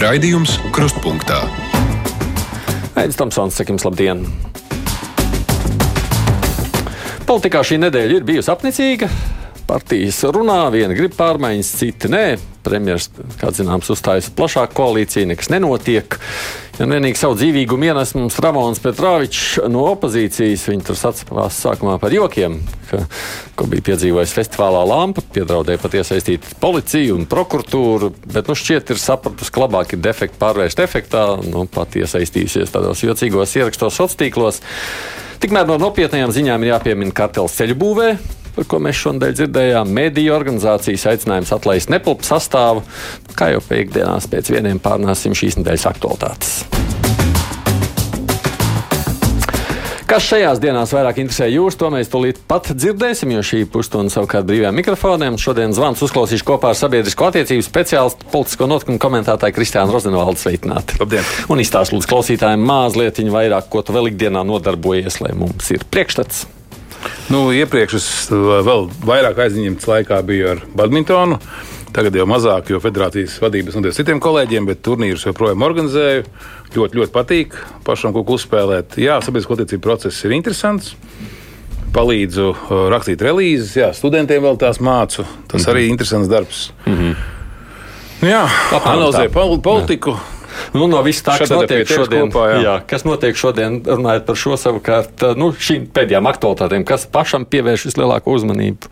Raidījums Krustpunktā. Aizsmeļamies, Tomsons, sakim, labdien! Politikā šī nedēļa ir bijusi apnicīga. Partijas runā, viena grib pārmaiņas, cita nē. Premjerministrs, kā zināms, uzstājas plašāku koalīciju, nekas nenotiek. Ja vienīgi savu dzīvīgumu ienes mums Ramons Petrāvičs no opozīcijas, viņi tur sacījās sākumā par jokiem, ka, ko bija piedzīvojis festivālā Lampa, piedraudēja pat iesaistīt policiju un prokuratūru, bet nu šķiet ir sapratusi, ka labāk ir defekti pārvērst efektā, nu pat iesaistījusies tādos jocīgos ierakstos sociālos tīklos. Tikmēr no nopietnām ziņām ir jāpiemina kartels ceļu būvē, par ko mēs šodien dzirdējām. Mēdīju organizācijas aicinājums atlaist nepilnu sastāvu. Kā jau piekdienās pēc vieniem pārnāsim šīs nedēļas aktualitātes. Kas šajās dienās vairāk interesē jūs, to mēs tūlīt pat dzirdēsim, jo šī pusstunda savukārt brīvajām mikrofoniem. Šodien zvans uzklausīšu kopā ar sabiedrisko attiecību speciālistu, politisko notikumu komentētāju Kristiānu Rozenvaldu sveicināti. Labdien! Un izstāst lūdzu klausītājiem mazliet vairāk, ko tu vēl ikdienā nodarbojies, lai mums ir priekšstats. Nu, iepriekš es vēl vairāk aizņemts laikā biju ar badmintonu. Tagad jau mazāk, jo federācijas vadības un citiem kolēģiem, bet turnīrus joprojām organizēju ļoti, ļoti patīk pašam kaut ko uzspēlēt. Jā, sabiedrisko attiecību process ir interesants. Palīdzu uh, rakstīt relīzes, jā, studentiem vēl tās mācu. Tas mm -hmm. arī ir interesants darbs. Mm -hmm. Jā, analizēju pol politiku. Jā. Nu, no viss tā, kas notiek šodien, kopā, jā. Jā, kas notiek šodien, runājot par šo savukārt, uh, nu, šīm pēdējām aktualitātēm, kas pašam pievērš vislielāko uzmanību.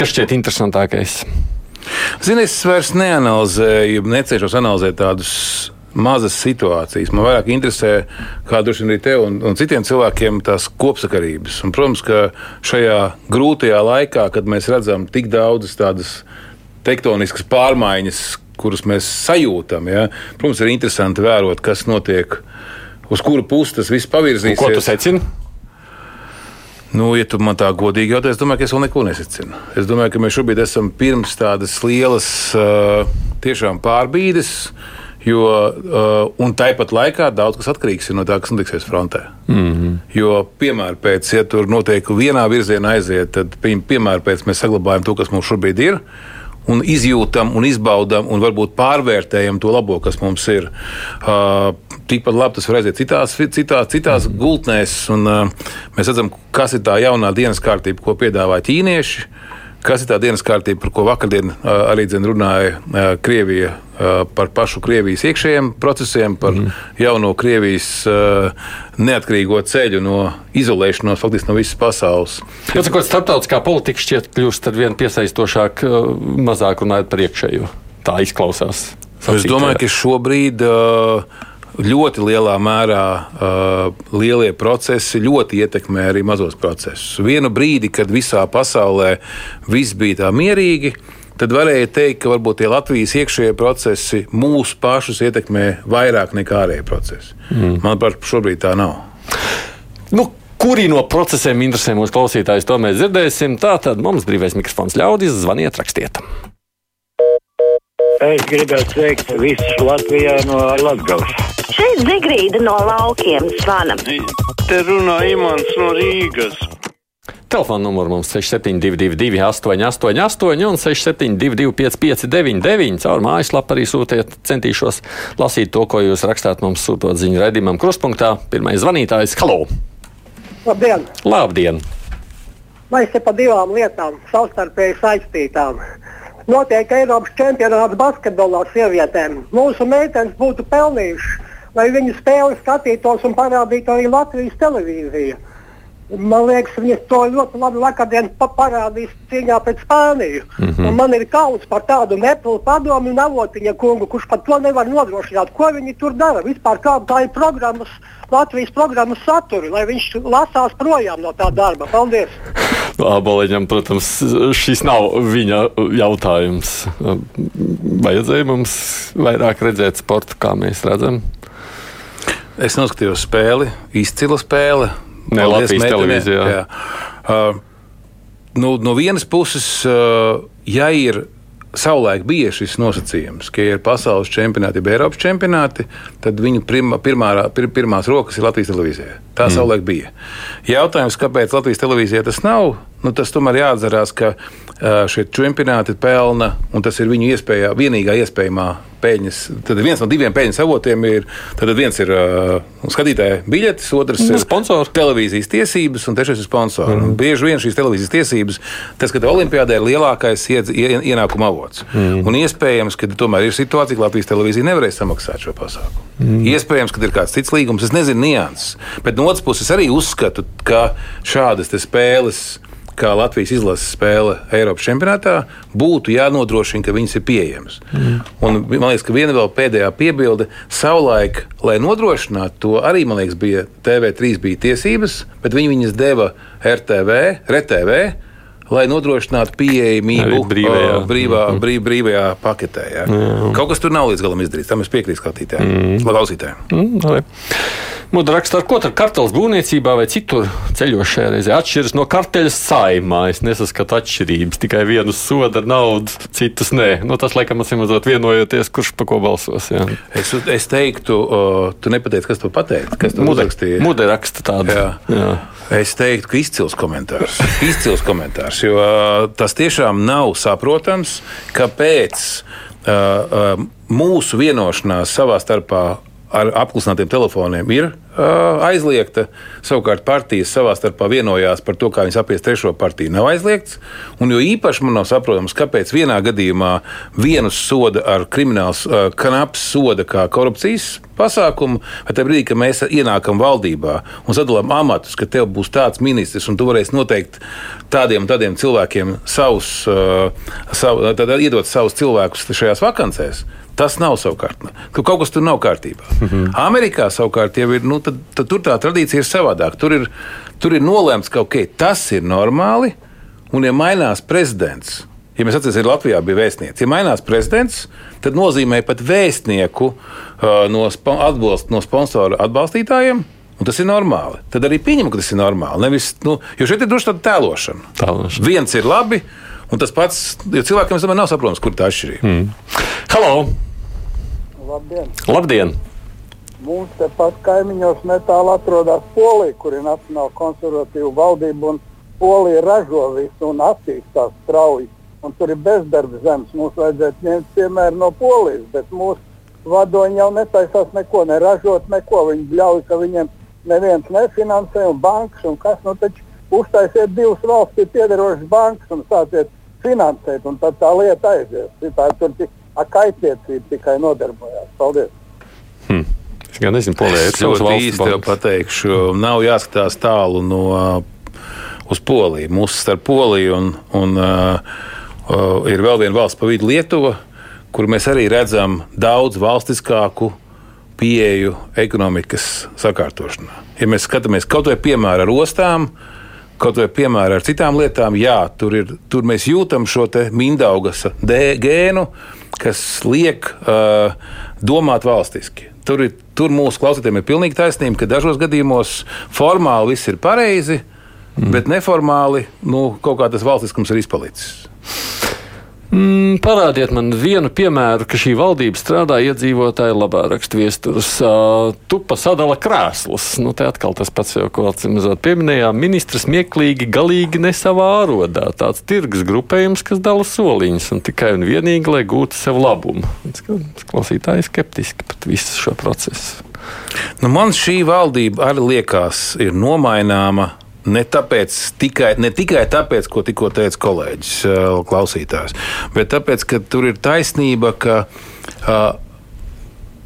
Kas šķiet interesantākais? Zini, es vairs neanalizēju, necenšos analizēt tādus mazas situācijas. Man vairāk interesē, kā droši vien arī tev un, un citiem cilvēkiem, tās kopsakarības. Un, protams, ka šajā grūtajā laikā, kad mēs redzam tik daudzas tādas tektoniskas pārmaiņas, kuras mēs sajūtam, ja, protams, ir interesanti vērot, kas notiek, uz kuru pusi tas viss pavirzīsies. Un ko tu secini? Nu, ja tu man tā godīgi jautā, es domāju, ka es vēl neko nesacinu. Es domāju, ka mēs šobrīd esam pirms tādas lielas, uh, tiešām pārbīdes. Uh, Jo, uh, un tāpat laikā daudz kas atkarīgs no tā, kas notiksies frontē. Mm -hmm. Jo, piemēram, pēc, ja tur noteikti vienā virzienā aiziet, tad, piemēram, pēc mēs saglabājam to, kas mums šobrīd ir. Un izjūtam, un izbaudām, un varbūt pārvērtējam to labo, kas mums ir. Uh, Tikpat labi tas var aiziet citās, citās, citās mm gultnēs, un uh, mēs redzam, kas ir tā jaunā dienas kārtība, ko piedāvā ķīnieši. Uh, Kas ir tā dienas kārtība, par ko vakardien arī runāja Krievija par pašu Krievijas iekšējiem procesiem, par mm. jauno Krievijas neatkarīgo ceļu no izolēšanos faktiski no visas pasaules. Jā, sakot, starptautiskā politika šķiet kļūst ar vien piesaistošāk, mazāk runājot par iekšējo. Tā izklausās. Sacīt, es domāju, ka šobrīd uh, ļoti lielā mērā uh, lielie procesi ļoti ietekmē arī mazos procesus. Vienu brīdi, kad visā pasaulē viss bija tā mierīgi, tad varēja teikt, ka varbūt tie Latvijas iekšējie procesi mūsu pašus ietekmē vairāk nekā ārējie procesi. Mm. Manuprāt, šobrīd tā nav. Nu, Kuri no procesiem interesē mūsu klausītājus, to mēs dzirdēsim. Tā tad mums brīvais mikrofons ļaudis, zvaniet, rakstiet. Es gribētu sveikt visus Latvijā no Latvijas. Šeit Zigrīda no laukiem zvana. Te runā Imants no Rīgas. Telefona numurs mums 6722, 888, un 672, 559, caur mājaslapu arī sūtiet. Centīšos lasīt to, ko jūs rakstāt mums, sūtot ziņu redzamam krustpunktā. Pirmais zvanītājs - Halo! Labdien! Labdien! Mēs te pa divām lietām savstarpēji saistītām notiek Eiropas čempionāts basketbolā sievietēm. Mūsu meitenes būtu pelnījušas, lai viņu spēli skatītos un parādītu arī Latvijas televīzija. Man liekas, viņas to ļoti labi vakardien pa parādīs cīņā pret Spāniju. Mm -hmm. Un man ir kauns par tādu nepilnu padomu un avotiņa kungu, kurš pat to nevar nodrošināt. Ko viņi tur dara? Vispār kāda ir programmas, Latvijas programmas satura, lai viņš lasās projām no tā darba. Paldies! Aboliņam, protams, šis nav viņa jautājums. Vajadzēja mums vairāk redzēt sportu, kā mēs redzam. Es noskatījos spēli, izcila spēle. Ne Latvijas meitenē. televīzijā. Jā. Uh, nu, no vienas puses, uh, ja ir savulaik bija šis nosacījums, ka, ir pasaules čempionāti, ja Eiropas čempionāti, tad viņu pirma, pirmā, pir, pirmās rokas ir Latvijas televīzijā. Tā mm. savulaik bija. Jautājums, kāpēc Latvijas televīzijā tas nav, nu, tas tomēr jāatcerās, ka šie čempionāti pelna, un tas ir viņu iespējā, vienīgā iespējamā peļņas. Tad viens no diviem peļņas avotiem ir, tad viens ir uh, skatītāja biļetes, otrs Nu, ir sponsori. televīzijas tiesības, un trešais ir sponsors. Mm. Bieži vien šīs televīzijas tiesības, tas, ka Olimpijādē ir lielākais iedz- ie- ienākuma avots. Mm. Un iespējams, ka tomēr ir situācija, ka Latvijas televīzija nevarēs samaksāt šo pasākumu. Mm. Iespējams, ka ir kāds cits līgums, es nezinu nianses. Bet no otras puses arī uzskatu, ka šādas spēles. Kā Latvijas izlases spēle Eiropas čempionātā, būtu jānodrošina, ka viņas ir pieejamas. Mm. Un, man liekas, ka viena vēl pēdējā piebilde, savulaik, lai nodrošinātu to, arī liekas, bija TV3 bija tiesības, bet viņi viņas deva RTV, RTV, lai nodrošinātu pieejamību brīvajā. ā, brīvā, brīv, brīvajā paketē. Ja. Kaut kas tur nav līdz galam izdarīts. Tam es piekrītu skatītājiem, mm. klausītājiem. Mm. Muda raksta, ar ko tad kartels būvniecībā vai citur ceļošajā šajā reizē atšķiras no karteļa saimā. Es nesaskatu atšķirības, tikai vienu sodu ar naudu, citus nē. Nu, tas, laikam, ir mazliet vienojoties, kurš pa ko balsos. Jā. Es, es teiktu, uh, tu nepateici, kas to pateica. Kas to Muda, uzrakstīja? muda raksta tādu. Jā. Jā. Es teiktu, ka izcils komentārs. Izcils komentārs, jo uh, tas tiešām nav saprotams, kāpēc mūsu vienošanās savā starpā ar apklusinātiem telefoniem ir uh, aizliegta. Savukārt partijas savā starpā vienojās par to, kā viņas apies trešo partiju. Nav aizliegts. Un jo īpaši man nav saprotams, kāpēc vienā gadījumā vienus soda ar krimināls, uh, kanaps soda kā korupcijas pasākumu, bet tajā brīdī, kad mēs ienākam valdībā un sadalām amatus, ka tev būs tāds ministrs un tu varēsi noteikt tādiem un tādiem cilvēkiem savus, uh, savu, iedot savus cilvēkus šajās vakancēs. Tas nav savukārt. Ka kaut kas tur nav kārtībā. Mm -hmm. Amerikā savukārt jau ir, nu, tad, tad tur tā tradīcija ir savādāka. Tur ir, tur ir nolēmts, ka okay, tas ir normāli, un ja mainās prezidents, ja mēs atceramies, Latvijā bija vēstnieks, ja mainās prezidents, tad nozīmē pat vēstnieku uh, no, atbalst, no sponsoru atbalstītājiem. Un tas ir normāli. Tad arī pieņem, ka tas ir normāli. Nevis, nu, jo šeit ir droši tāda tēlošana. Tēlošana. Viens ir labi, un tas pats, jo cilvēkiem es domāju, nav saprotams, kur tā atšķirība. Mm. Halo! Labdien! Labdien! Mums tepat kaimiņos netālu atrodas Polija, kur ir Nacionāla konservatīva valdība. un Polija ražo visu un attīstās strauji. Un tur ir bezdarba zemes. Mums vajadzētu ņemt piemēru no Polijas, bet mūsu vadoņi jau netaisās neko neražot, neko. Viņi ļauj, ka viņiem neviens nefinansē, un bankas un kas. Nu, taču uztaisiet divas valstī piedarošas bankas un sāciet finansēt, un tad tā lieta aizies. Tā tur tik ar kaitniecību tikai nodarbojās. Paldies! Es gan nezinu, polijā ir Es ļoti īsti pateikšu, nav jāskatās tālu no, uz Poliju. Mūsu starp Poliju un, un uh, uh, ir vēl viena valsts pa vidu Lietuva, kur mēs arī redzam daudz valstiskāku pieeju ekonomikas sakārtošanā. Ja mēs skatāmies kaut vai piemēru ar ostām, kaut vai piemēru ar citām lietām, jā, tur, ir, tur mēs jūtam šo te Mindaugas gēnu, kas liek uh, domāt valstiski. Tur, ir, tur mūsu klausītājiem ir pilnīgi taisnība, ka dažos gadījumos formāli viss ir pareizi, mm. bet neformāli nu, kaut kā tas valstiskums ir izpalicis. Mm, parādiet man vienu piemēru, ka šī valdība strādā iedzīvotāju labā rakstu viesturus. Uh, tupa sadala krēslus. Nu, te atkal tas pats, jau, ko atcīmredzot pieminējām. Ministrs mieklīgi, galīgi ne savā ārodā. Tāds tirgus grupējums, kas dala soliņus un tikai un vienīgi, lai gūtu sev labumu. Klausītāji skeptiski par visu šo procesu. Nu, man šī valdība arī liekas, ir nomaināma. Ne, tāpēc, tikai, ne tikai tāpēc, ko tikko teica kolēģis, uh, klausītājs, bet tāpēc, ka tur ir taisnība, ka uh,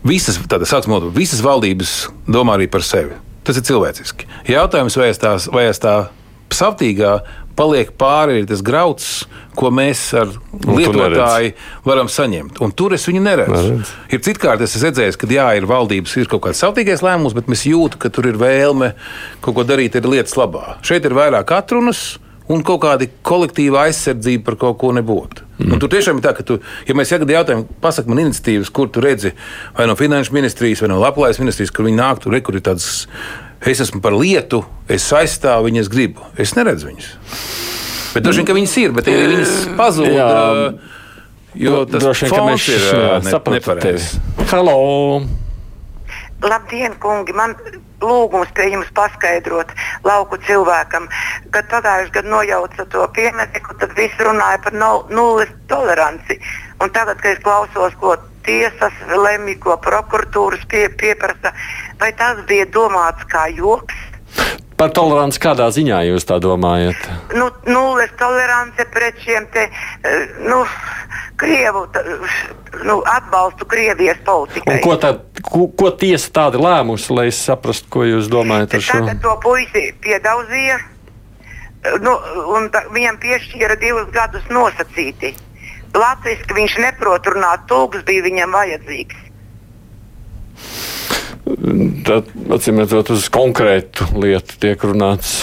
visas, tāda, sāksim, visas valdības domā arī par sevi. Tas ir cilvēciski. Jautājums, vai es, tās, vai es tā savtīgā paliek pāri ir tas grauds, ko mēs ar tu lietotāju varam saņemt. Un tur es viņu neredzu. Neredz. Ir citkārt, es esmu redzējis, ka jā, ir valdības, ir kaut kāds savtīgais lēmums, bet mēs jūtam, ka tur ir vēlme kaut ko darīt ir lietas labā. Šeit ir vairāk atrunas. Un kaut kāda kolektīva aizsardzība par kaut ko nebūtu. Mm. Un tur tiešām ir tā, ka, tu, ja mēs tagad jautājam, pasak man iniciatīvas, kur tu redzi, vai no finanšu ministrijas, vai no labklājības ministrijas, kur viņi nāk, tur ir tādas, es esmu par lietu, es aizstāvu viņas, gribu. Es neredzu viņas. Bet droši vien, ka viņas ir, bet ja viņas pazūd. Jā. ā, Jo tas Droši vien, ka mēs ir jā, ā, ne- nepareizs. tevi. Halo! Labdien, kungi! Man lūgums pie jums paskaidrot lauku cilvēkam. kad pagājušajā gadā nojauca to piemēru, tad visi runāja par no, nulles toleranci. Un tagad, kad es klausos, ko tiesas lemj, ko prokuratūras pie, pieprasa, vai tas bija domāts kā joks? Par toleranci kādā ziņā jūs tā domājat? Nu, nulles tolerance pret šiem te, eh, nu, Krievu nu, atbalstu Krievijas politikai. Un ko, tad, ko, ko tiesa tāda lēmusi, lai es saprastu, ko jūs domājat ar šo? Tagad to puisi piedauzīja, nu, un ta, viņam piešķīra divus gadus nosacīti. Latvijas viņš neprot runāt, tulks bija viņam vajadzīgs. Tad, acīm redzot, uz konkrētu lietu tiek runāts.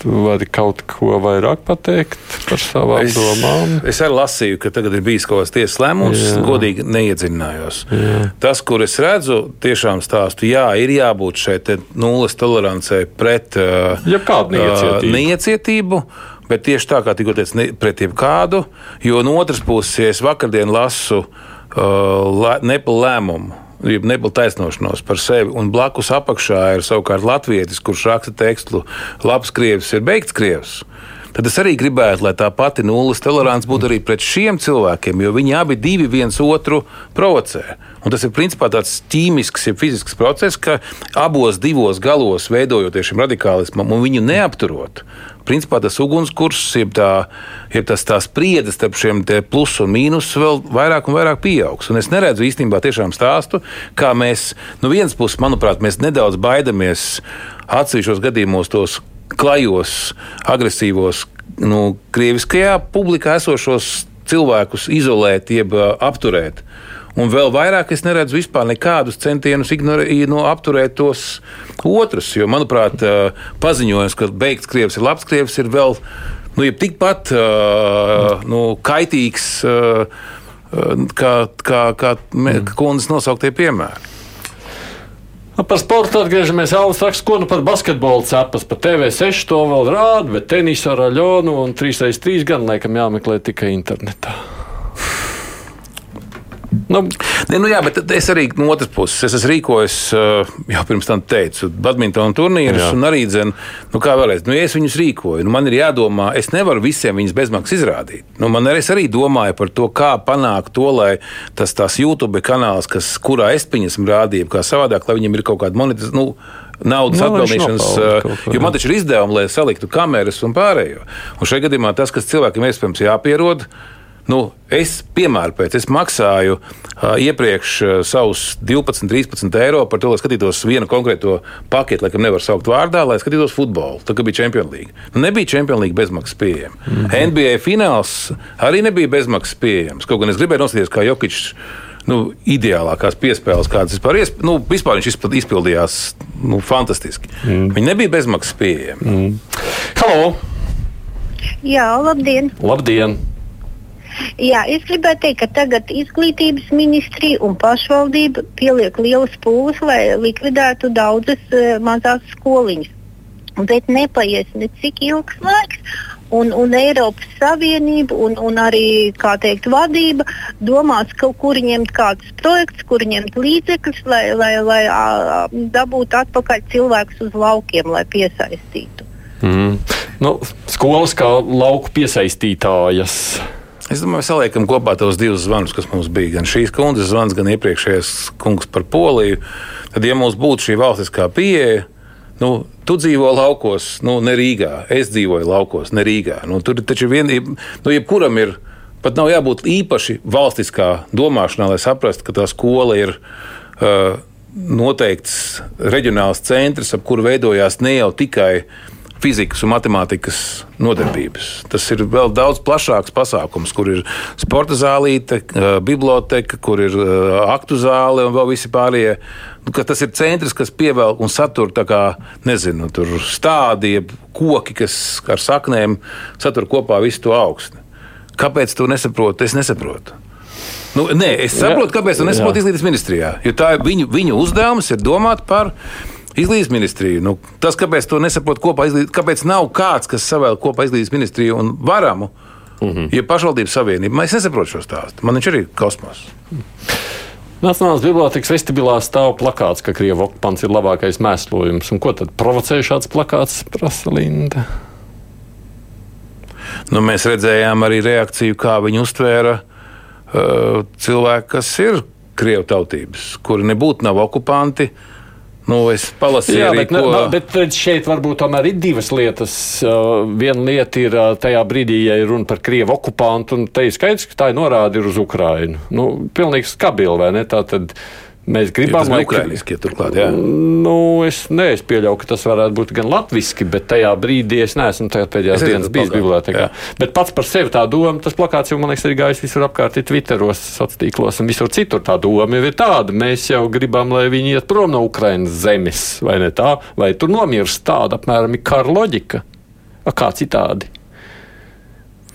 Tu vari kaut ko vairāk pateikt par savām Es, domām. es arī lasīju, ka tagad ir bijis kaut kāds tiesas lēmums, godīgi neiedziļinājos. Jā. Tas, kur es redzu, tiešām stāstu, jā, ir jābūt šeit te nulles tolerancei pret uh, Jebkādu neiecietību. uh, neiecietību. Bet tieši tā kā tikko teicu, pret jebkādu, jo no otras puses, ja es vakardien lasu uh, Nepal lēmumu, jeb Nepal taisnošanos par sevi, un blakus apakšā ir savukārt latvietis, kurš raksta tekstu, labs krievs ir beigts krievs. Tad es arī gribētu, lai tā pati nulles tolerance būtu arī pret šiem cilvēkiem, jo viņi abi divi viens otru provocē. Un tas ir principā tāds ķīmisks, ja fizisks process, ka abos divos galos veidojoties šim radikālismam un viņu neapturot. Principā tas ugunskurs, jeb tā, jeb tas tā spriedze starp šiem plus un mīnus vēl vairāk un vairāk pieaugs. Un es neredzu īstenībā tiešām stāstu, kā mēs no vienas puses, manuprāt, mēs nedaudz baidamies atsevišķos gadījumos tos klajos, agresīvos, nu, krieviskajā publikā esošos cilvēkus izolēt, jeb apturēt. Un vēl vairāk es neredzu vispār nekādus centienus ignorē, no apturēt tos otrus. Jo, manuprāt, paziņojums, ka beigts krievs ir labs krievs, ir vēl nu, tikpat nu, kaitīgs, kā, kā, kā me- kundzes nosauktie piemēri. Nu, Par sportu atgriežamies. Alans raksta, ko nu par basketbolu cepas. Pa TV6 to vēl rāda, bet tenisu ar aļonu un 3x3 gan laikam jāmeklē tikai internetā. Nu, Ne, nu jā, bet es arī no otras puses es esmu rīkojis, uh, jau pirms tam teicu, badmintona turnīrus, Jā. un arī dzinu, nu kā vēlreiz, nu, ja es viņus rīkoju, nu, man ir jādomā, es nevaru visiem viņus bezmaksas izrādīt. Nu, man arī, arī domāju par to, kā panākt to, lai tas tās YouTube kanāls, kas, kurā es viņus rādīju, kā savādāk, lai viņiem ir kaut kāda monetizācija. Nu, Naudas Nu, lai viņš atpelnīšanas, ko, jo man taču ir izdevumi, lai saliktu kameras un pārējo. Un šajā gadījumā tas, kas cilvēkiem iespējams jāpierod, Nu, es, piemēram, pēc, es maksāju uh, iepriekš uh, savus 12, 13 eiro par to, lai skatītos vienu konkrēto paketi, laikam nevar saukt vārdā, lai skatītos futbolu. Tā kā bija Champions League. Nu, nebija Champions League bezmaksas pieejama. Mm -hmm. NBA fināls arī nebija bezmaksas pieejams. Kaut gan es gribēju noskatīties, kā Jokic. Nu, ideālākās piespēles, kādas vispār, iesp... nu, vispār viņš izp- izpildījās nu, fantastiski. Mm. Viņi nebija bezmaksas pieejami. Mm. halo! Jā, labdien! Labdien! Jā, es gribētu teikt, ka tagad izglītības ministrija un pašvaldība pieliek lielas pūles, lai likvidētu daudzas uh, mazās skoliņas. Bet nepaies ne cik ilgs laiks, un, un Eiropas Savienība un, un arī teikt, vadība domās kaut kur ņemt kādus projektus, kur ņemt līdzekļus, lai, lai, lai ā, dabūtu atpakaļ cilvēkus uz laukiem, lai piesaistītu. Mm. Nu, skolas kā lauku piesaistītājas. Es domāju, saliekam kopā tos divus zvanus, kas mums bija. Gan šīs kundzes zvans, gan iepriekšējais kungs par Poliju. Tad, ja mums būtu šī valstiskā pieeja, nu, tu dzīvo laukos, nu, ne Rīgā. Es dzīvoju laukos, ne Rīgā. Nu, tur taču vien, nu, jebkuram ir. Pat nav jābūt īpaši valstiskā domāšanā, lai saprastu, ka tā skola ir uh, noteikts reģionāls centrs, ap kuru veidojās ne jau tikai fizikas un matemātikas nodarbības. Tas ir vēl daudz plašāks pasākums, kur ir sporta zālīte, eh, biblioteka, kur ir eh, aktu zāle un vēl visi pārējie. Nu, Tas ir centrs, kas pievēl un satur tā kā, nezinu, tur stādi, jeb koki, kas ar saknēm satur kopā visu to augstu. Kāpēc to nesaprotu? Es nesaprotu. Nu, nē, es saprotu, kāpēc to nesaprotu Jā. izglītības ministrijā. Jo tā ir viņu, viņu uzdevums ir domāt par izglītības ministriju. Nu, tas, kāpēc to nesaprotu kopā, izglīt, kāpēc nav kāds, kas savēl kopā izglītības ministriju un varamu, uh -huh. ja pašvaldības savienība, es nesaprotu šo stāstu. Man viņš arī ir kosmos. Nacionālās bibliotekas vestibilā stāv plakāts, ka Krievijas okupants ir labākais mēslojums. Un ko tad provocē šāds plakāts, prasa Linda? nu, mēs redzējām arī reakciju, kā viņi uztvēra uh, cilvēki, kas ir krievu tautības, kuri nebūtu nav okupanti. Nu, es palasīju, Jā, bet, ne, ko... na, bet šeit varbūt tomēr ir divas lietas. Uh, viena lieta ir uh, tajā brīdī, ja ir runa par krievu okupantu, un te ir skaidrs, ka tā ir norāde uz Ukrainu. Nu, pilnīgi stabili, vai ne? Tā tad Mēs gribam, lai ukraiņiski turklāt, jā. Nu, es, ne, es pieļauju, ka tas varētu būt gan latviski, bet tajā brīdī es neesmu pēdējās Es dienas bijis jā. Bet pats par sevi tā doma, tas plakāts jau, man liekas, ir gājis visur apkārt, ir Twitteros, sociālos tīklos un visur citur. Tā doma jau ir tāda. Mēs jau gribam, lai viņi iet prom no Ukrainas zemes, vai ne tā? Vai tur nomirst tāda apmēram kara loģika? A, kā citādi?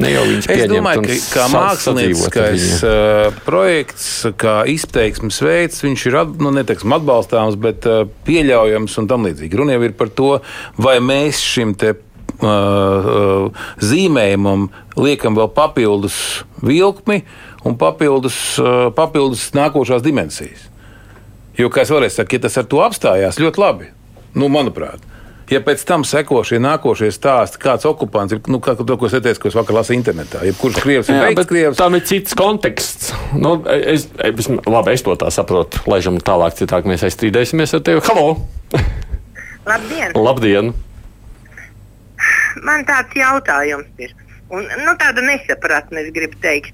Ne jau viņus Es pieņemt domāju, ka kā mākslinieckais uh, projekts, kā izteiksmes veids, viņš ir at, nu, neteiksim, atbalstāms, bet uh, pieļaujams un tam līdzīgi. Runa jau ir par to, vai mēs šim te. Uh, zīmējumam liekam vēl papildus vilkmi un papildus, papildus nākošās dimensijas. Jo, kā es vēlreiz saku, ja tas ar to apstājās, ļoti labi. Nu, manuprāt, ja pēc tam seko šie nākošie stāsti, kāds okupants ir, nu, kā to, ko es teicu, ko es vakar lasīju internetā, jebkurš krievs ir beigts bet krievs. tam ir cits konteksts. Nu, es, es, labi, es to tā saprotu. Laižam tālāk, citādi mēs aizstrīdēsimies ar tevi. Halo! Labdien! Labdien! Man tāds jautājums ir. Un, nu, tāda nesapratne, es gribu teikt.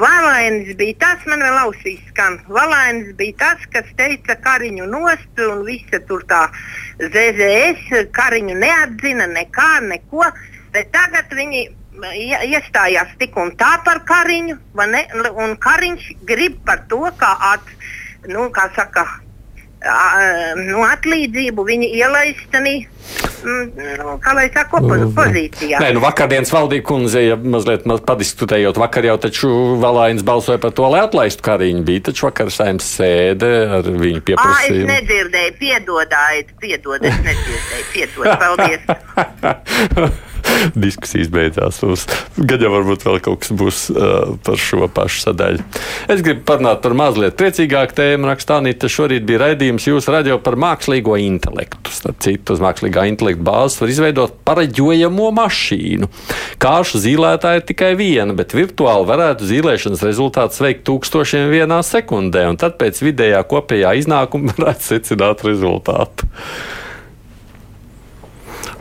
Valainis bija tas, man vēl ausīs skan. Valainis bija tas, kas teica kariņu nost un visa tur tā ZZS kariņu neatzina nekā, neko. Bet tagad viņi ie- iestājās tik un tā par kariņu, ne? un kariņš grib par to, kā, at, nu, kā saka, a, nu, atlīdzību viņi ielaistanī, mm, nu, kā lai saka, opo- pozīcijā. Nē, nu vakardienas valdība kundze, ja mazliet maz padiskutējot, vakar jau taču Valainis balsoja par to, lai atlaistu kariņu. Bija taču vakar saimnes sēde ar viņu Ā, es pieprasījumu. nedzirdēju, piedodiet, piedod, es nedzirdēju, piedod, paldies. Diskusijas beidzās. Mums gan jau varbūt vēl kaut kas būs uh, par šo pašu sadaļu. Es gribu parunāt par mazliet priecīgāku tēmu. Rakstānīte šorīt bija raidījums jūsu radio par mākslīgo intelektu. Starp citu, uz mākslīgā intelekta bāzes var izveidot pareģojamo mašīnu. Kāšu zīlētāja ir tikai viena, bet virtuāli varētu zīlēšanas rezultātus veikt tūkstošiem vienā sekundē, un tad pēc vidējā kopējā iznākuma varētu secināt rezultātu.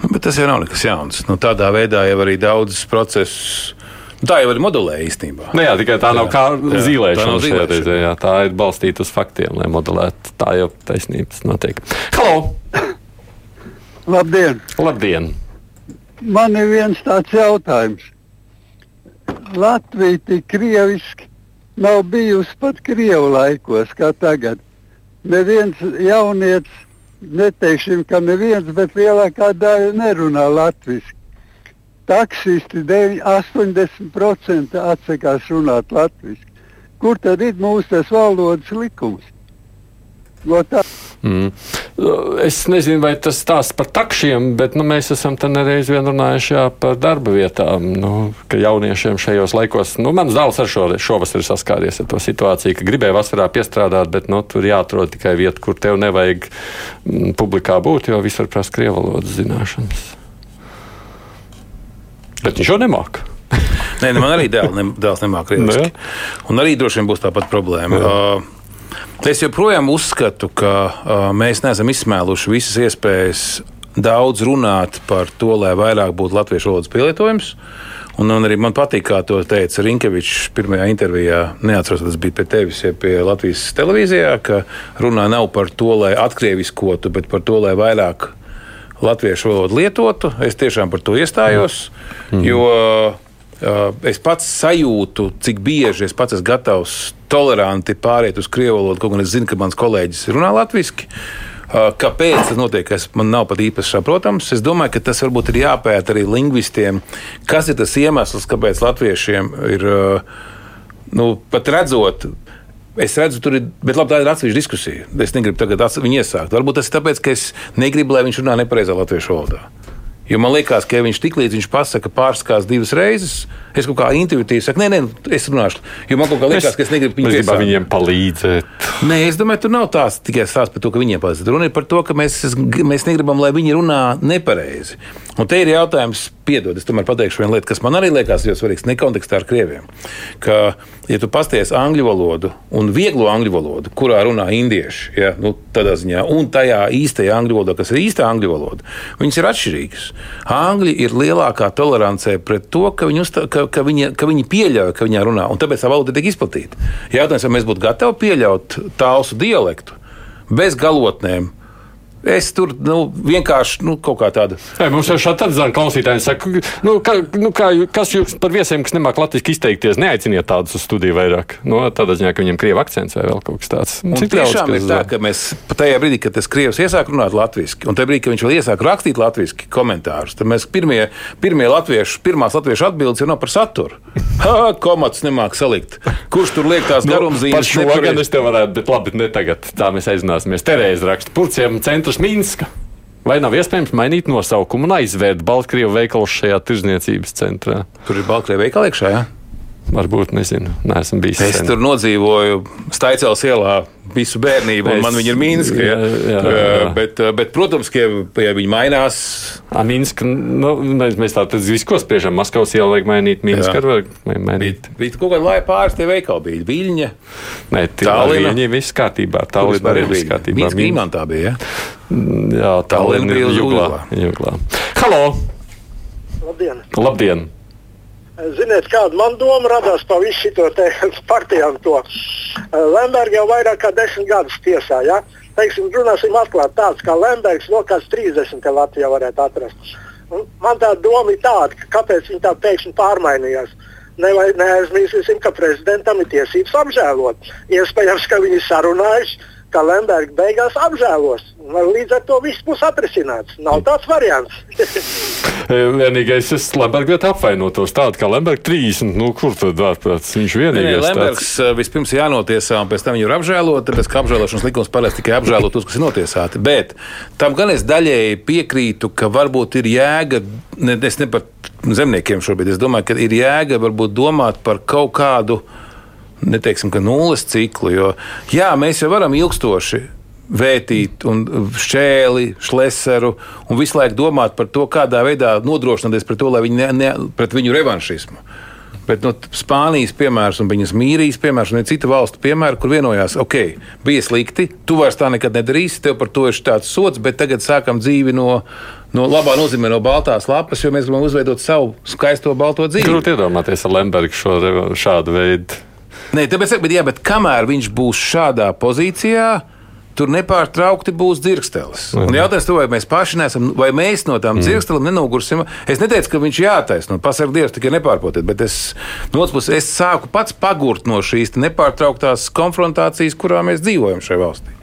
Bet tas jau nav nekas jauns. Nu, tādā veidā jau arī daudzas procesus. nu, Tā jau ir modelēja īstenībā. Nu jā, tikai tā nav Jā, kā jā, tā zīlēšana. nav šajā zīlēšana. reizē, jā. Tā ir balstīta uz faktiem, lai modelētu. Tā jau taisnības notiek. Halo! Labdien! Labdien! Man ir viens tāds jautājums. Latvija tik krieviski nav bijusi pat krievu laikos, kā tagad. Neviens jaunietis, neteiksim, ka neviens, bet lielākā daļa nerunā latviešu. Taksisti devi- 80% atsakās runāt latviešu. Kur tad ir mūsu tas valodas likums? No tā Mm. Es nezinu, vai tas stāsta par takšiem, bet nu, mēs esam nereiz vien runājuši jā, par darba vietām. Nu, ka jauniešiem šajos laikos, nu, mans dēls ar šo šovasar saskāries ar to situāciju, ka gribēja vasarā piestrādāt, bet nu, tur jāatrod tikai vieta, kur tev nevajag mm, publikā būt, jo visur prasa krievu valodas zināšanas. Bet viņš jau nemāca. Nē, ne, man arī dēls, ne, dēls nemāca Nu, krieviski. Un arī droši vien būs tāpat problēma. Uh, es joprojām uzskatu, ka uh, mēs neesam izsmēluši visas iespējas daudz runāt par to, lai vairāk būtu latviešu valodas pielietojums. Un, un arī man patīk, kā to teica Rinkevičs pirmajā intervijā. Neatceros, tas bija pie tevis, ja pie Latvijas televīzijā, ka runā nav par to, lai atkrieviskotu, bet par to, lai vairāk latviešu valodu lietotu. Es tiešām par to iestājos, mm. jo uh, es pats sajūtu, cik bieži es pats esmu gatavs toleranti pāriet uz krievu valodu, kaut gan es zinu, ka mans kolēģis runā latviešu. Uh, Kāpēc tas notiek? Es, man nav pat īpaši saprotams. Es domāju, ka tas varbūt ir jāpēta arī lingvistiem. Kas ir tas iemesls, kāpēc latviešiem ir uh, nu, pat redzot, Es redzu, tur ir, bet labi, tā ir atsevišķa diskusija. Es negribu tagad viņu iesākt. Varbūt tas ir tāpēc, ka es negribu, lai viņš runā nepareizā latviešu valodā. Jo man liekas, ka ja viņš tik līdz viņš pasakā pārskās divas reizes, Es kaut kā intuitīvi saku, nē, nē, es runāšu. Jo man kaut kā liekas, ka es negribu gribam tiesāt. viņiem palīdzēt. Nē, es domāju, tur nav tās tikai stāsts par to, ka viņiem palīdz. Runa ir par to, ka mēs, mēs negribam, lai viņi runā nepareizi. Un te ir jautājums, piedod, es tomēr pateikšu vienu lietu, kas man arī liekas ļoti svarīgs, ne kontekstā ar krieviem. Ka, ja tu pasties angļu valodu un vieglo angļu valodu, kurā runā indieši, ja, nu, tādā ziņā, un tajā īstajā angļu valodā, kas ir īsta angļu valoda, viņas ir atšķirīgas. Angļi ir lielākā tolerancē pret to, ka viņi, uztā, ka, viņi, ka viņi pieļauj, ka viņā runā, un tāpēc tā valoda tiek izplatīta. Jautājums, vai mēs būtu gatavi pieļaut tālu dialektu bez galotnēm. Es tur nu, vienkārši nu, kaut kā tādu. Ei, mums jau šādi zina, klausītāji saka, nu, ka, nu, kā, kas jūs par viesiem, kas nemāk latviešu izteikties, neaiciniet tādus uz studiju vairāk. Nu, tādā ziņā, ka viņiem krievu akcents vai vēl kaut kas tāds. Cik tiešām ir tā, ka mēs tajā brīdī, kad tas krievs iesāk runāt latviešu, un tajā brīdī, kad viņš vēl iesāk rakstīt latviešu komentārus, tad mēs pirmie, pirmie latviešu, pirmās latviešu atbildes ir no par saturu. Ha, komats nemāk salikt. Kurš tur liek tās Nu, garumzīmes? Par šo gan es te varētu, bet labi, ne tagad. Tā mēs aizināsimies. Terēzi raksta Purciem centrs Minska. Vai nav iespējams mainīt nosaukumu un aizvērt Baltkrievu veikalu šajā tirzniecības centrā? Tur ir Baltkrievija veikala iekšā. Ja? Varbūt, nezinu, neesmu bijis. Es sen. tur nodzīvoju Staicēlas ielā visu bērnību, un Es- man viņa ir Mīnska. Ja? Jā, jā, jā. Bet, bet, protams, ka ja viņi mainās, A, Minska, nu, mēs, mēs tā tad visu ko spriežam. Maskavas ielu vajag mainīt, Minska arī vajag mainīt. bija kaut kāda laika pāris tie veikali. Bija Viļņa, Nē, Tallina. Tālīna viss kārtībā. Tālīna arī viss kārtībā. Mīnska Rīmantā bija. Ja? Jā, Tallina Tālīna bija jūglā. jūglā. Halo! Labdien! Labdien! Ziniet, kāda man doma radās par visu šo partijām. To. Lemberga jau vairāk kā desmit gadus tiesā. Ja? Teiksim, runāsim atklāti, tāds kā Lembergs, no kāds 30 te Latvijā varētu atrast. Un man tā doma ir tāda, ka kāpēc viņi tā pēkšņi pārmainījās. Neaizmirsīsim, ka prezidentam ir tiesības apžēlot. Iespējams, ka viņi sarunājuši, ka Lemberga beigās apžēlos. Līdz ar to viss būs atrisināts. Nav tāds variants. Vienīgais, es Lembergu vietu apvainotos tādu kā Lemberga 30. Nu, kur tad ārprāts? Viņš Nē, vienīgais Lembergs tāds. vispirms ir jānotiesā, un pēc tam viņu ir apžēlot. Tāpēc, ka apžēlošanas likums parasti tikai apžēlo tos, kas ir notiesāti. Bet tam gan es daļēji piekrītu, ka varbūt ir jēga, ne, es ne par zemniekiem šobrīd, es domāju, ka ir jēga varbūt domāt par kaut kādu, neteiksim, ka nulles ciklu. Jo, jā, mēs jau varam ilgstoši vētīt, un šķēli, šleseru, un visu laiku domāt par to, kādā veidā nodrošināties pret to, viņi ne, ne, pret viņu revanšismu. Bet no Spānijas piemērs, un viņas mīrijas piemērs, un ir cita valstu piemēra, kur vienojās, ok, bija slikti, tu vairs tā nekad nedarīsi, tev par to ir tāds sots, bet tagad sākam dzīvi no, no labā nozīmē, no baltās lapas, jo mēs gribam uzveidot savu skaisto balto dzīvi. Grūti iedomāties ar Lembergu šo, šādu veidu. Nē, tāpēc, bet, jā, bet kamēr viņš būs šādā pozīcijā, tur nepārtraukti būs dzirkstelis. Un jautājums, to, vai mēs paši nesam, vai mēs no tām dzirkstelēm nenogursim. Es neteicu, ka viņš jātaisno, pasarg Dievs, tikai nepārprotiet, bet es, no otras puses, es sāku pats pagurt no šīs nepārtrauktās konfrontācijas, kurā mēs dzīvojam šajā valstī.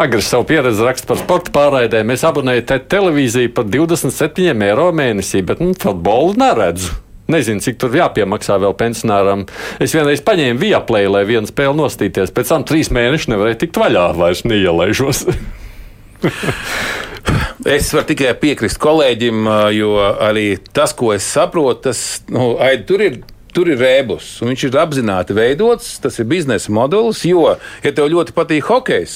Agri savu pieredzi raksta par sporta pārraidēm. Es abonēju te televīziju par 27 eiro mēnesī, bet nu, futbolu neredzu. Nezinu, cik tur jāpiemaksā vēl pensionāram. Es vienreiz paņēmu vieplēju, lai vienu spēli nostīties. Pēc tam trīs mēnešus nevarēju tikt vaļā, vairs neielaižos. Es varu tikai piekrist kolēģim, jo arī tas, ko es saprotu, tas nu, Aid, tur ir. Tur ir rēbus, un viņš ir apzināti veidots. Tas ir biznesa modelis, jo, ja tev ļoti patīk hokejs,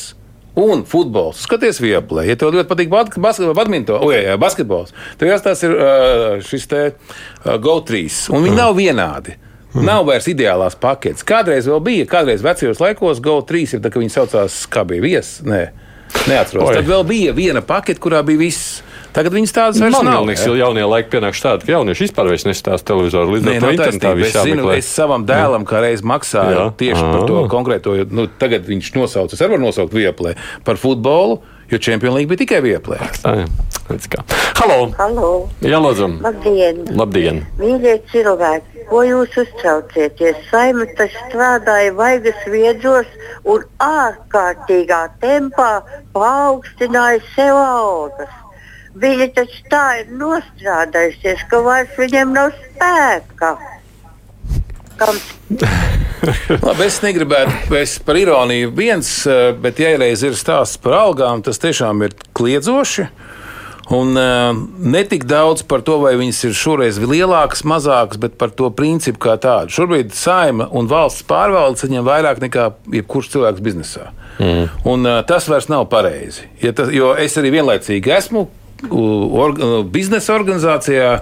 un futbols. Skaties, vieplē, ja tev ļoti patīk bas bas badminton, o, jā, jā, basketbols. Tev jāstāsta ir uh, šis te uh, GO3, un viņi nav vienādi. Nav vairs ideālās paketes. Kādreiz vēl bija, kādreiz vecajos laikos GO3 ir tā, ka viņi saucās, kā bija viesis. Neatceros. Oi. Tad vēl bija viena pakete, kurā bija viss. Tagad viņas tādas vairs Man nav. liekas, ja? ka jaunie laiki pienāks tādi, ka jaunieši vispār vairs nestāsta televizoru. Līdz Nē, ar to nav internetā Es, zinu, jāmeklē. es savam dēlam kā reiz maksāju Jā. tieši par to konkrēto. jo, Nu, tagad viņš nosauca, es arī varu nosaukt vieplē par futbolu, jo Champions League bija tikai vieplē. Tā, kā. Halo! Halo! Jā, lūdzam! Labdien! Labdien! Mīļie cilvēki, ko jūs uztraucieties? Saima tas strādāja vaigas viedzos un ārkārtīgā tempā paaugstināja sev algas. Viņa taču tā ir nostrādājusies, ka vairs viņiem nav spēka. Labi, es negribētu es par ironiju viens, eh, bet ja reiz ir stāsts par algām, tas tiešām ir kliedzoši. Un uh, ne tik daudz par to, vai viņas ir šoreiz lielākas, mazākas, bet par to principu kā tādu. Šobrīd saima un valsts pārvalde saņem vairāk nekā jebkurš cilvēks biznesā. Mm. Un, uh, tas vairs nav pareizi. Ja tas, jo es arī vienlaicīgi esmu or, biznesa organizācijā.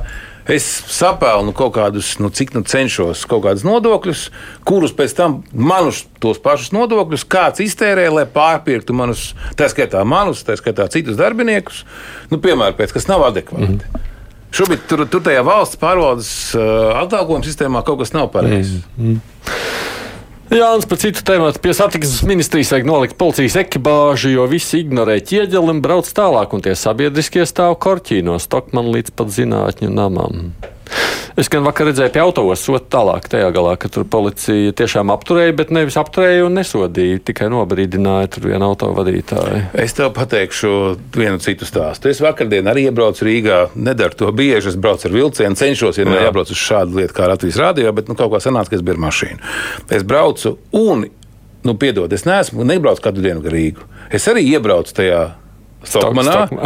Es sapelnu kaut kādus, nu, cik nu cenšos, kaut kādus nodokļus, kurus pēc tam manus tos pašus nodokļus kāds iztērē, lai pārpirktu manus, tā skaitā manus, tā skaitā citus darbiniekus, nu, piemēram, pēc kas nav adekvāti. Mm -hmm. Šobrīd tur, tur tajā valsts pārvaldes uh, atalgojuma sistēmā kaut kas nav pareizs. Mm -hmm. Jānis par citu tēmu. Pie satiksmes ministrijas vajag nolikt policijas ekipāžu, jo visi ignorē ķieģeli un brauc tālāk, un tie sabiedriskie stāv korķī no Stokmana līdz pat zinātņu namam. Es gan vakar redzēju pie autosas, sot tālāk tajā galā, ka tur policija tiešām apturēja, bet nevis apturēja un nesodīja, tikai nobrīdināja tur vienu autovadītāju. Es tev pateikšu vienu citu stāstu. Es vakardien arī iebraucu Rīgā, nedaru to bieži, es braucu ar vilcienu, cenšos, ja nebraucu uz šādu lietu kā Latvijas rādio, bet nu, kaut kā sanāca, ka es biju ar mašīnu. Es braucu un, nu, piedod, es neesmu, nebraucu katru dienu gar Rīgu. Es arī iebraucu tajā Stokmanā. Stok,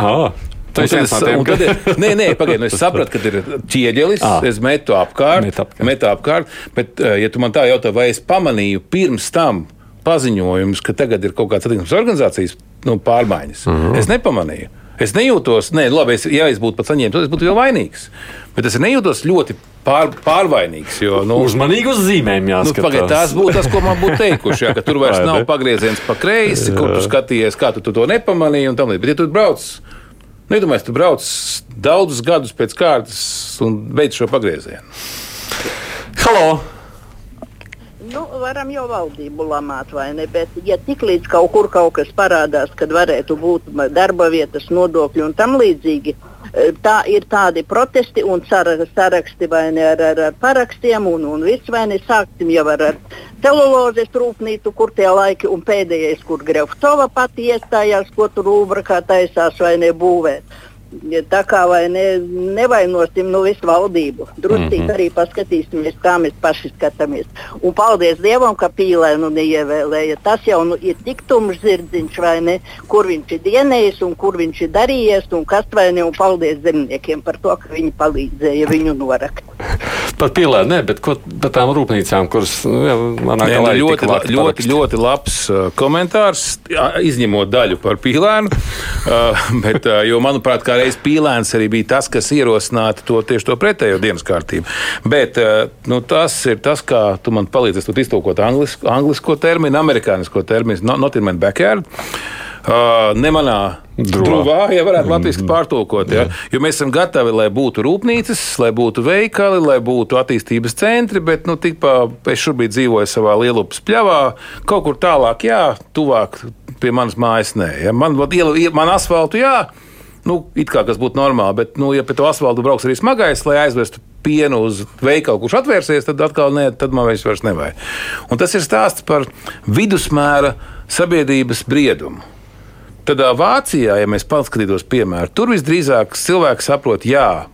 Tas ir monēta. Nē, nē, pagaidiet, nu es sapratu, ka ir ķieģelis. À, es metu apkārt, met apkārt. Metu apkārt. Bet, eh, ja tu man tā jautā, vai es pamanīju pirms tam paziņojumus, ka tagad ir kaut kādas satiksmes organizācijas nu, pārmaiņas, uh -huh. es nepamanīju. Es nejūtos, nē, labi, es, ja es būtu pats saņēmis, tad es būtu vēl vainīgs. Bet es nejūtos ļoti pār, pārvainīgs. Jo, nu, Uzmanīgi uz zīmēm jāskatās. Nu, pagaid, tās būtu tas, ko man būtu teikuši. Jā, ka tur vairs nav pagrieziens pa kreisi, kur tu skatījies, kā tu, tu to nepamanīji. Bet, ja tu brauc Nedomājies, tu brauc daudzus gadus pēc kārtas un beidz šo pagriezienu. Halo! Nu, varam jau valdību lamāt, vai ne? Bet, ja tik līdz kaut kur kaut kas parādās, kad varētu būt darba vietas, nodokļi un tam līdzīgi, tā ir tādi protesti un saraksti vai ne ar, ar, ar parakstiem un, un viss vai ne sāksim jau ar, ar celulozes rūpnīcu, kur tie laiki un pēdējais, kur Grefcova pati iestājās, ko tur Ulbrakā taisās vai ne būvēt. Tā kā vai ne, nevainosim nu, visu valdību. Drusku mm -hmm. arī paskatīsimies, kā mēs paši skatāmies. Un paldies Dievam, ka pīlēnu neievēlēja. Tas jau nu, ir tik tumšs zirdziņš, vai ne, kur viņš ir dienējis un kur viņš ir darījies un kas vai ne. Un paldies zemniekiem par to, ka viņi palīdzēja viņu norakt. Par pīlēnu, ne, bet ko par tām rūpnīcām, kuras nu, manā skatījumā nu, ļoti, ļoti, ļoti, ļoti labs uh, komentārs, izņemot daļu par pīlēnu. uh, bet, uh, jo, manuprāt, kā reiz Pīlēns arī bija tas, kas ierosināja to tieši to pretējo dienas kārtību. Bet eh, nu, tas ir tas, kā tu man palīdzi iztulkot anglisko, anglisko terminu, amerikānisko terminu, not in my backyard. Uh, ne manā drūvā, ja varētu mm. latviešu pārtulkot. Ja? Jo mēs esam gatavi, lai būtu rūpnīcas, lai būtu veikali, lai būtu attīstības centri, bet nu, tikpā es šobrīd dzīvoju savā lielupas pļavā, kaut kur tālāk, jā, tuvāk pie manas mājas, nē. Ja? Man, man asfaltu, jā Nu, it kā tas būtu normāli, bet, nu, ja pie to asfaltu brauks arī smagais, lai aizvestu pienu uz veikalu, kurš atvērsies, tad atkal ne, tad man vairs nevajag. Un tas ir stāsts par vidusmēra sabiedrības briedumu. Tad Vācijā, ja mēs paskatītos piemēru, tur visdrīzāk cilvēks saprot, jā,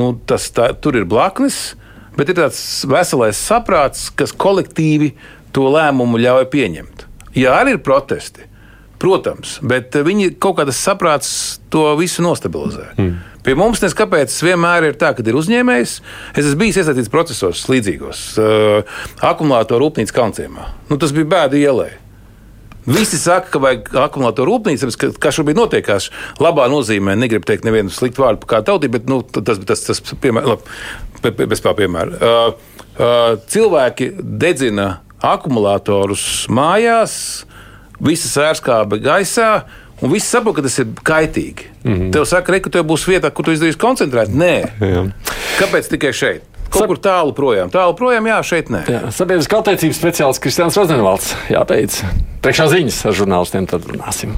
nu, tas tā, tur ir blaknes, bet ir tāds veselais saprāts, kas kolektīvi to lēmumu ļauj pieņemt. Jā, arī ir protesti. Protams, bet viņi kaut kādas saprāts to visu nostabilizē. Mm. Pie mums neskapēc vienmēr ir tā, ka ir uzņēmējs. Es esmu bijis iesaistīts procesos līdzīgos, uh, akumulātoru rūpnīcas kalnciemā. Nu, tas bija bēda ielai. Visi saka, ka vajag akumulātoru rūpnīcu, kas, kas šobrīd notiekās. Labā nozīmē, negribu teikt nevienu sliktu vārdu par kādu tautību, bet nu, tas ir tas, tas piemēr, labi, bez tā piemēra. Uh, uh, cilvēki dedzina akumulātorus mājās visa sērskābe gaisā. Un viss saprot, ka tas ir kaitīgi. Mm -hmm. Tev saka, re, ka tev būs vieta, kur tu izdarīsi koncentrēt. Nē, Jā. kāpēc tikai šeit? Kaut Sab... kur tālu projām. Tālu projām, jā, šeit nē. Jā, sabiedriskā attiecības speciālists Kristians Rozenvalds. Jā, beidz. Priekšā ziņas ar žurnālistiem tad runāsim.